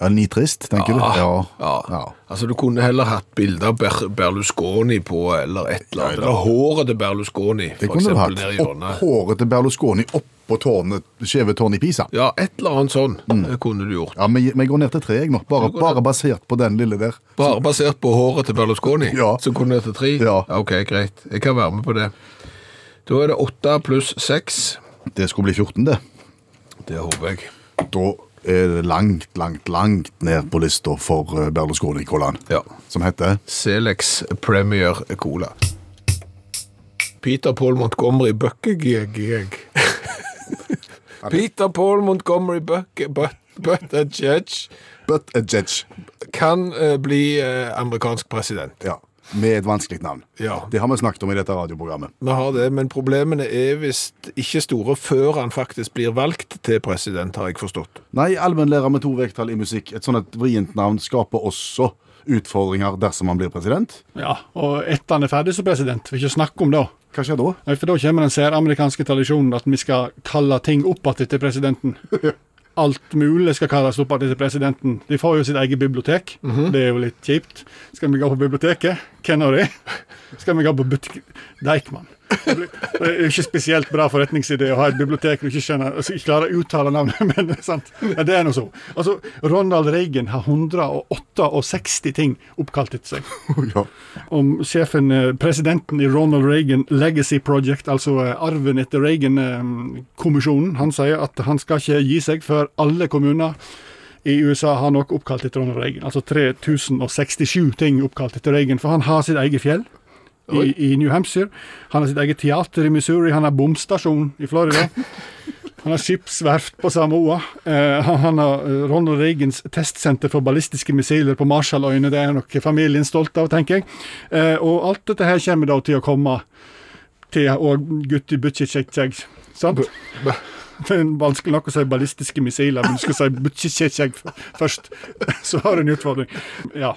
Ja, Nitrist, tenker du? ja. ja. Altså, du kunne heller hatt bilde av Ber Berlusconi på, eller et eller annet. Ja. Eller håret til Berlusconi, Det for kunne eksempel, du hatt. Opp håret til Berlusconi oppå tårnet, skjeve tårn i Pisa. Ja, et eller annet sånn det kunne du gjort. Ja, vi, jeg går ned til tre, jeg nå. Bare, Du bare basert på den lille der. Bare basert på håret til Berlusconi, Ja. så kunne ned til tre? Ja. Ok, greit. Jeg kan være med på det. Da er det åtte pluss seks. Det skulle bli 14, det. Det håper jeg. Da langt, langt, langt ned på lista for eh, Berlusconi-colaen. Ja. Som heter Selex Premier Cola. Peter Paul Montgomery Buckegeg. Peter Paul Montgomery Bucke... but, but a judge But a judge. kan uh, bli uh, amerikansk president. Ja. Med et vanskelig navn. Ja. Det har vi snakket om i dette radioprogrammet. Vi har det, men problemene er visst ikke store før han faktisk blir valgt til president, har jeg forstått. Nei, allmennlærer med to vekttall i musikk. Et sånt et vrient navn skaper også utfordringer dersom han blir president. Ja, og etter han er ferdig som president, vil ikke snakke om det. Hva skjer da? Nei, For da kommer den særamerikanske tradisjonen at vi skal kalle ting opp igjen til presidenten. Alt mulig skal kalles opp av til presidenten. De får jo sitt eget bibliotek. Det er jo litt kjipt. Skal vi gå på biblioteket? Hvem av de? Skal vi gå på butikk... Deichman. Det er jo ikke spesielt bra forretningsidé å ha et bibliotek du ikke skjønner, altså ikke klarer å uttale navnet, men sant. Det er noe så. Altså, Ronald Reagan har 168 ting oppkalt etter seg ja. om sjefen, eh, presidenten i Ronald Reagan Legacy Project, altså eh, arven etter Reagan-kommisjonen, han sier at han skal ikke gi seg før alle kommuner i USA har noe oppkalt etter Ronald Reagan. Altså 3067 ting oppkalt etter Reagan, for han har sitt eget fjell. I, I New Hampshire. Han har sitt eget teater i Missouri. Han har bomstasjon i Florida. Han har skipsverft på Samoa. Eh, han, har eh, Ronald Reagans testsenter for ballistiske missiler på Marshalløyene. Det er nok familien stolt av, tenker jeg. Eh, og alt dette her kommer da til å komme til og gutti butchitsjekk, sant? Det er vanskelig nok å si ballistiske missiler, men du skal si butchitsjekk først. Så har du en utfordring. Ja.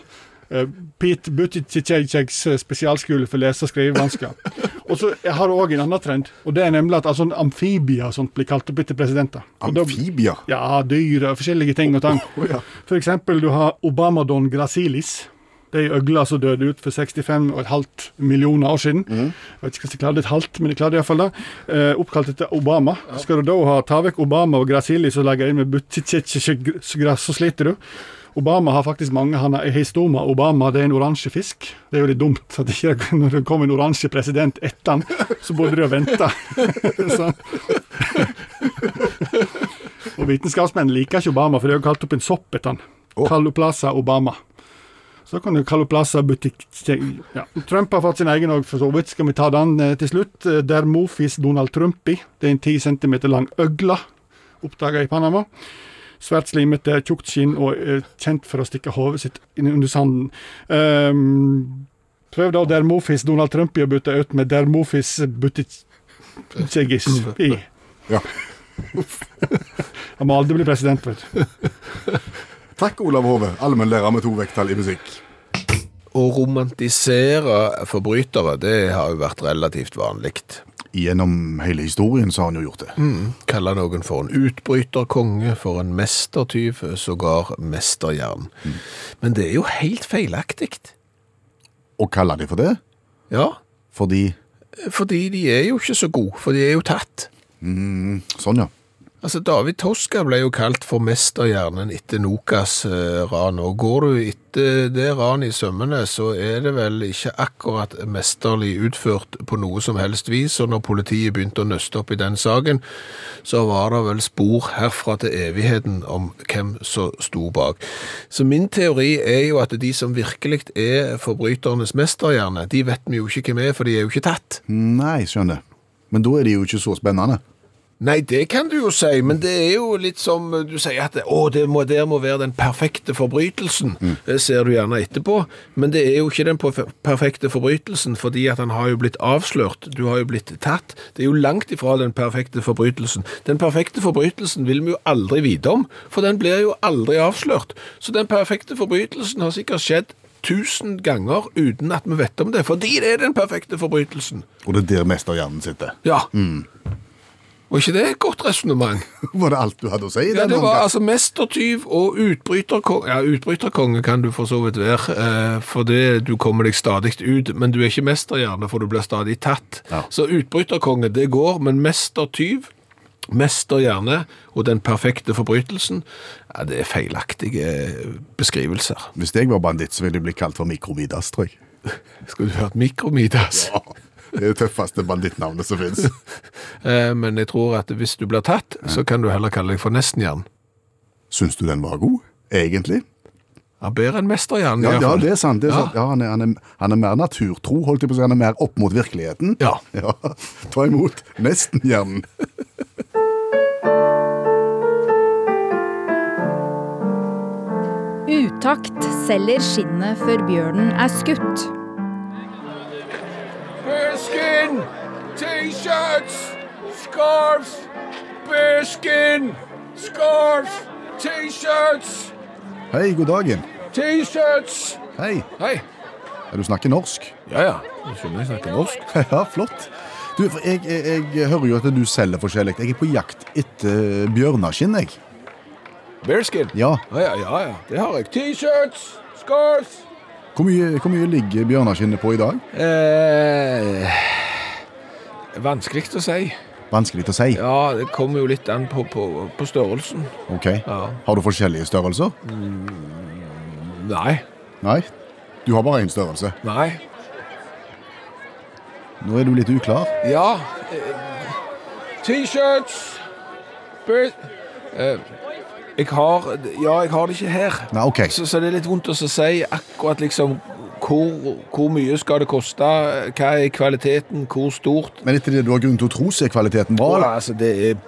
Eh, Pete Buttigieg's spesialskole for lese- og skrivevansker. Og så har du òg en annen trend, og det er nemlig at altså, amfibier sånt blir kalt opp etter presidenter. Amfibier. ja, dyr og forskjellige ting og tang. Å, ja. For eksempel, du har Obamadon gracilis. Det er øgla som døde ut for 65,5 millioner år siden. Jeg vet ikke om de klarte et halvt, men de klarte iallfall det. Eh, oppkalt etter Obama. Skal du da ha ta vekk Obama og gracilis og legge inn med buttichechegras, så sliter du. Obama har faktisk mange. Han er histoma Obama, det er en oransje fisk. Det er jo litt dumt at ikke når det kommer en oransje president etter han, så burde de ha venta. Og vitenskapsmenn liker ikke Obama, for de har kalt opp en sopp etter han. Calloplaza Obama. Så kan du Caloplaza butikk... Ja. Trump har fått sin egen òg, for så vidt. Skal vi ta den eh, til slutt? Dermofis Dermophis Donald Trumpi. Det er en 10 cm lang øgle, oppdaga i Panama. Svært slimete, tjukt skinn og eh, kjent for å stikke hodet sitt inn under sanden. Um, prøv da Dermofis Donald Trump i å bytte ut med Dermophis i. Ja. Han må aldri bli president, vet du. Takk, Olav Hove, allmennlærer med to vekttall i musikk. Å romantisere forbrytere, det har jo vært relativt vanlig. Gjennom hele historien så har han jo gjort det. Kalle noen for en utbryterkonge, for en mestertyv, sågar mesterjern. Men det er jo helt feilaktig. Og kaller de for det Ja, fordi fordi de er jo ikke så gode, for de er jo tatt. Sånn, ja. Altså, David Toska ble jo kalt for mesterhjernen etter Nokas eh, ran, og går du etter det ranet i sømmene, så er det vel ikke akkurat mesterlig utført på noe som helst vis, og når politiet begynte å nøste opp i den saken, så var det vel spor herfra til evigheten om hvem som sto bak. Så min teori er jo at de som virkelig er forbryternes mesterhjerne, de vet vi jo ikke hvem er, for de er jo ikke tatt. Nei, skjønner. Men da er de jo ikke så spennende. Nei, det kan du jo si, men det er jo litt som du sier at å, det må, der må være den perfekte forbrytelsen. Det ser du gjerne etterpå, men det er jo ikke den perfekte forbrytelsen, fordi at han har jo blitt avslørt, du har jo blitt tatt. Det er jo langt ifra den perfekte forbrytelsen. Den perfekte forbrytelsen vil vi jo aldri vite om, for den blir jo aldri avslørt. Så den perfekte forbrytelsen har sikkert skjedd tusen ganger uten at vi vet om det, fordi det er den perfekte forbrytelsen. Og det er der mesterhjernen sitter. Ja. Og ikke det et godt resonnement? Var det alt du hadde å si? i Ja, det var altså mestertyv og utbryterkonge. Ja, utbryterkonge kan du for så vidt være, eh, for det du kommer deg stadig ut, men du er ikke mesterhjerne, for du blir stadig tatt. Ja. Så utbryterkonge, det går, men mestertyv, mesterhjerne og den perfekte forbrytelsen, ja, det er feilaktige beskrivelser. Hvis jeg var banditt, så ville jeg bli kalt for Mikromidas, tror jeg. Skulle du hørt Mikromidas? Ja. Det tøffeste bandittnavnet som finnes. Eh, Men jeg tror at hvis du blir tatt, så kan du heller kalle deg for nestenjern. Syns du den var god, egentlig? Ja, bedre enn mesterjern. Ja, ja det er sant. Det er Ja. sant. Ja, han, er, han, er, han er mer naturtro, holdt jeg på å si. Han er mer opp mot virkeligheten. Ja. Ja, Ta imot. Nestenjern. Utakt selger skinnet før bjørnen er skutt. T-shirts, scarves, bearskin, scarves, T-shirts, Hei, god dagen. T-shirts. Hei. Hei. Er Du snakker norsk? Ja, ja. Jeg skjønner jeg snakker norsk. Ja, flott. Du, for jeg, jeg, jeg hører jo at du selger forskjellig. Jeg er på jakt etter bjørneskinn, jeg. Bearskin. Ja. Ja, ja, ja, ja. Det har jeg. T-shirts, scarves. Hvor mye, hvor mye ligger bjørneskinnet på i dag? Eh, vanskelig å si. Vanskelig å si. Ja, det kommer jo litt an på, på, på størrelsen. Ok. Ja. Har du forskjellige størrelser? Nei. Nei. Du har bare én størrelse. Nei. Nå er du litt uklar. Ja. eh, T-shirts. Bear... Jeg har Ja, jeg har det ikke her. Nei, ok. Så, så det er litt vondt å si akkurat liksom hvor, hvor mye skal det koste, hva er kvaliteten, hvor stort. Men etter det du har grunn til å tro, så er kvaliteten bra? Ja, eller? altså, det er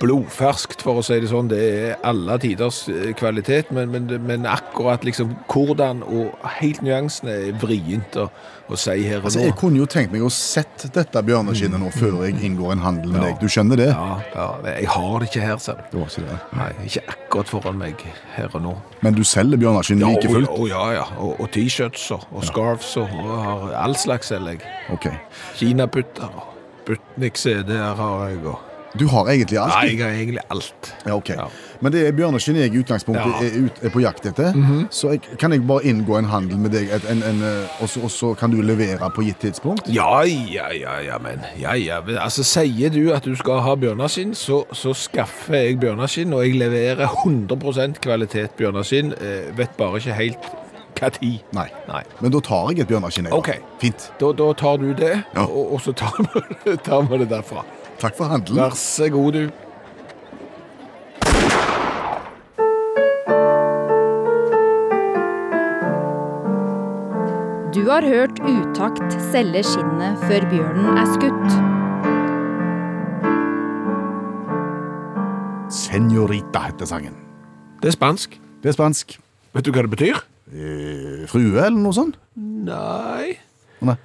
blodferskt, for å si det sånn. Det er alle tiders eh, kvalitet, men, men, men akkurat liksom hvordan og helt nyansene er vrient å, å si her og Altså, nå. Jeg kunne jo tenkt meg å sett dette bjørneskinnet nå før jeg inngår en handel med Ja. deg. Du skjønner det? Ja, ja, jeg har det ikke her, ser du. Ikke det. Nei, ikke akkurat foran meg her og nå. Men du selger bjørneskinn like fullt? og ja, ja. Og, og T-shirts og, og scarves og, og har all slags selger jeg. Okay. Kinaputter og Butnik-CD-er har jeg og Du har egentlig alt? Nei, jeg har egentlig alt. Ja, ok. Ja. Men det er bjørneskinn jeg i utgangspunktet Ja. Er, ut, er på jakt etter. Så jeg, kan jeg bare inngå en handel med deg, et, en, en, eh, og, så, kan du levere på gitt tidspunkt? Ja, ja, ja, ja, men ja, ja. Altså, Sier du at du skal ha bjørneskinn, så, så skaffer jeg bjørneskinn, og jeg leverer 100% kvalitet bjørneskinn. Eh, vet bare ikke helt hva tid. Nei. Nei. Men da tar jeg et bjørneskinn. Okay. Fint. Da, da tar du det, Ja. og, og så tar vi, tar vi det derfra. Takk for handelen. Vær så god, du. Du har hørt Utakt selge skinnet før bjørnen er skutt. Senorita heter sangen. Det er spansk. Det er spansk. Vet du hva det betyr? Eh, frue, eller noe sånt? Nei, Nei.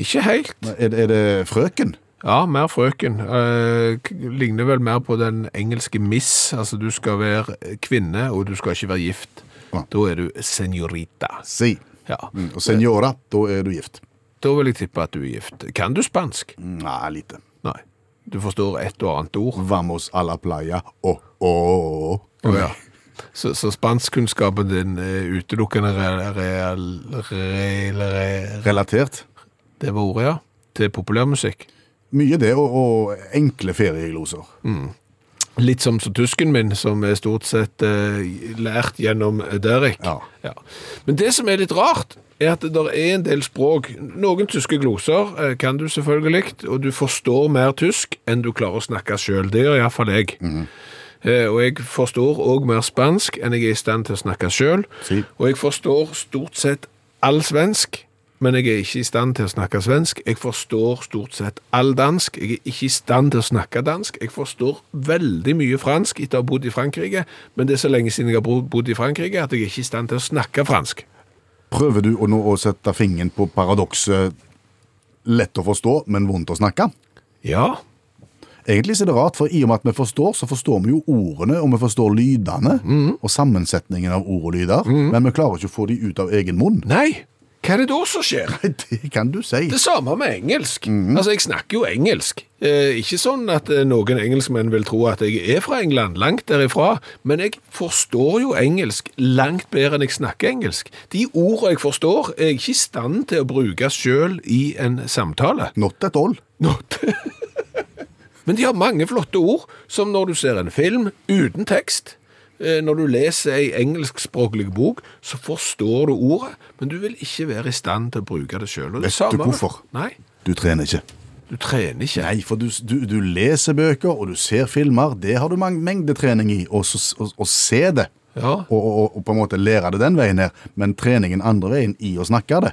ikke helt. Er, det- er det frøken? Ja, mer frøken. Eh, ligner vel mer på den engelske miss. Altså, du skal være kvinne, og du skal ikke være gift. Ja. Da er du senorita. Si. Ja. Mm, Og senora, da er du gift. Da vil jeg tippe at du er gift. Kan du spansk? Nei, lite. Nei. Du forstår et og annet ord? Vamos a la playa. Å, å, å. Ja. Så, så spanskkunnskapen din er utelukkende real, real, real Relatert. Det var ordet, ja. Til populærmusikk. Mye det, og, og enkle feriegloser. Litt som som tysken min, som er stort sett eh, lært gjennom Derek. Ja. Men det som er litt rart, er at det der er en del språk. Noen tyske gloser eh, kan du selvfølgelig, og du forstår mer tysk enn du klarer å snakke sjøl. Det gjør iallfall jeg. Eh, og jeg forstår òg mer spansk enn jeg er i stand til å snakke sjøl. Si. Og jeg forstår stort sett all svensk, men jeg er ikke i stand til å snakke svensk. Jeg forstår stort sett all dansk. Jeg er ikke i stand til å snakke dansk. Jeg forstår veldig mye fransk etter å ha bodd i Frankrike, men det er så lenge siden jeg har bodd i Frankrike at jeg er ikke i stand til å snakke fransk. Prøver du å nå å sette fingeren på paradokset lett å forstå, men vondt å snakke? Ja, Egentlig er det rart, for i og med at vi forstår, så forstår vi jo ordene, og vi forstår lydene, og sammensetningen av ord og lyder, men vi klarer ikke å få de ut av egen munn. Nei, hva er det da som skjer? Det kan du si. Det samme med engelsk. Altså, jeg snakker jo engelsk. Eh, ikke sånn at eh, noen engelskmenn vil tro at jeg er fra England, langt derifra, men jeg forstår jo engelsk langt bedre enn jeg snakker engelsk. De ordene jeg forstår, er jeg ikke i stand til å bruke sjøl i en samtale. Not at all. Not. Men de har mange flotte ord, som når du ser en film uten tekst. Eh, Når du leser ei engelskspråklig bok, så forstår du ordet, men du vil ikke være i stand til å bruke det sjøl. Vet du hvorfor? Nei, Du trener ikke. du trener ikke. Nei, for du, du, du leser bøker, og du ser filmer. Det har du mengdetrening i. Og å se det, Ja. og, og, og på en måte lære det den veien her. Men treningen andre veien i å snakke det,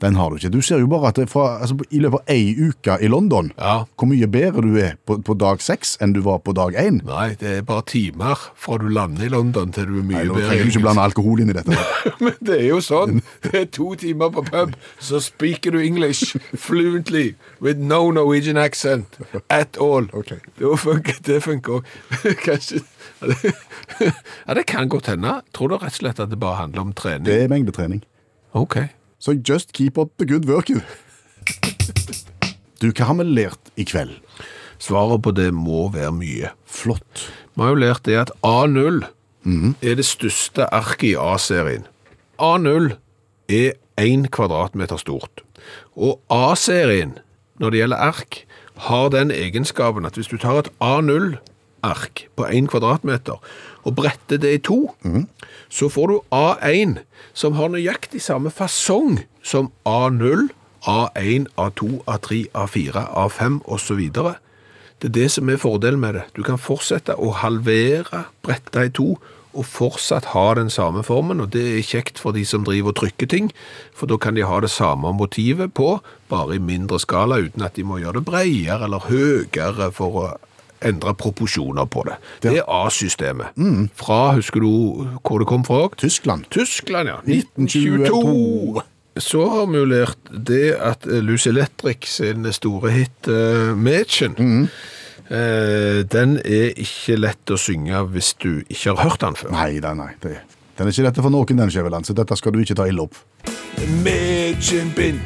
Den har du ikke. Du ser jo bare at fra, altså, i løpet av ei uke i London, Ja. hvor mye bedre du er på, på dag seks enn du var på dag én. Nei, det er bare timer fra du lander i London til du er mye Nei, nå bedre. trenger du ikke blande alkohol inn i dette. Men det er jo sånn. Det er to timer på pub, så speaker du English fluently with no Norwegian accent at all. Okay. Det funker, det funker òg. Kanskje Ja, det kan godt hende. Tror du rett og slett at det bare handler om trening? Det er mengdetrening. OK. Så just keep up the good work. Du, hva har vi lært i kveld? Svaret på det må være mye. Flott. Vi har jo lært det at A0 er det største arket i A-serien. A0 er én kvadratmeter stort. Og A-serien, når det gjelder ark, har den egenskapen at hvis du tar et A0-ark på 1 kvadratmeter og bretter det i to, så får du A1 som har nøyaktig samme fasong som A0, A1, A2, A3, A4, A5 osv. Det er det som er fordelen med det. Du kan fortsette å halvere bretta i to, og fortsatt ha den samme formen, og det er kjekt for de som driver og trykker ting, for da kan de ha det samme motivet på, bare i mindre skala, uten at de må gjøre det bredere eller høyere for å endre proporsjoner på det. Det er A-systemet. Fra, husker du hvor det kom fra? Tyskland. Tyskland, ja. 1922. 1922. Så har vi jo lært det at eh, Lucy Electric sin store hit uh, Mädchen, uh, den er ikke lett å synge hvis du ikke har hørt den før. Nei, nei, nei. Det, den er ikke lett for noen, den, Skjæveland, så dette skal du ikke ta ille opp. Mädchen bin,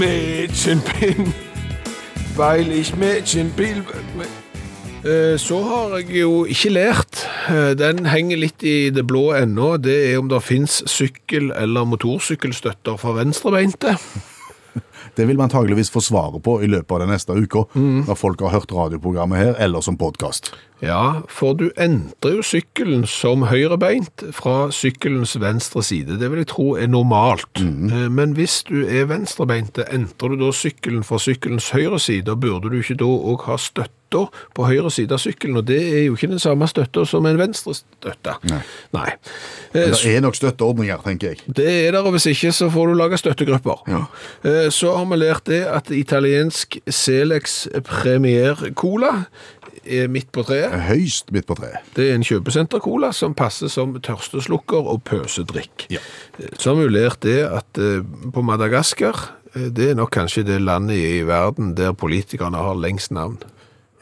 Mädchen bin, weil ich Mädchen bin. Eh, Så har jeg jo ikke lært. Eh, Den henger litt i det blå ennå. Det er om det fins sykkel- eller motorsykkelstøtter for venstrebeinte. Det vil vi antageligvis få svaret på i løpet av den neste uka, når folk har hørt radioprogrammet her, eller som podkast. Ja, for du endrer jo sykkelen som høyrebeint fra sykkelens venstre side. Det vil jeg tro er normalt. Mm. Men hvis du er venstrebeinte, endrer du da sykkelen fra sykkelens høyre side, burde du ikke da òg ha støtta på høyre side av sykkelen? Og det er jo ikke den samme støtta som en venstre støtte. Nei. Nei. Men Eh, det er nok støtteordninger, tenker jeg. det er der, og hvis ikke så får du lage støttegrupper. Ja. Eh, Så har vi lært det at italiensk Selex Premier Cola er midt på treet. Høyst midt på treet. Det er en kjøpesenter-cola som passer som tørsteslukker og pøsedrikk. Ja. Så har vi jo lært det at eh, på Madagaskar, eh, det er nok kanskje det landet i verden der politikerne har lengst navn.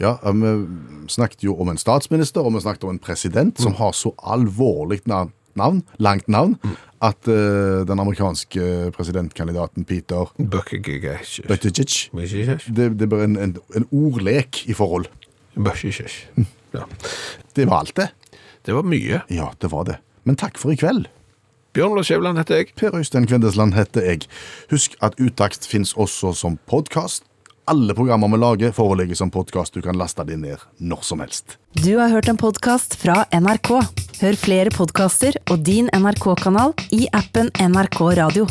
Ja, eh, Vi snakket jo om en statsminister, og vi snakket om en president som har så alvorlig navn, langt navn, at uh, den amerikanske presidentkandidaten Peter. Buttigieg det, det bare en, en, en ordlek i forhold. Bøkkegesh. Ja. Det var alt, det. Det var mye. Ja, det var det. Men takk for i kveld. Bjørn Lars Skjæveland heter jeg. Per Øystein Kvindesland heter jeg. Husk at Utakt finnes også som podkast. Alle programmer vi lager, foreligger som podkast. Du kan laste de ned når som helst. Du har hørt en podkast fra NRK. Hør flere podkaster og din NRK-kanal i appen NRK Radio.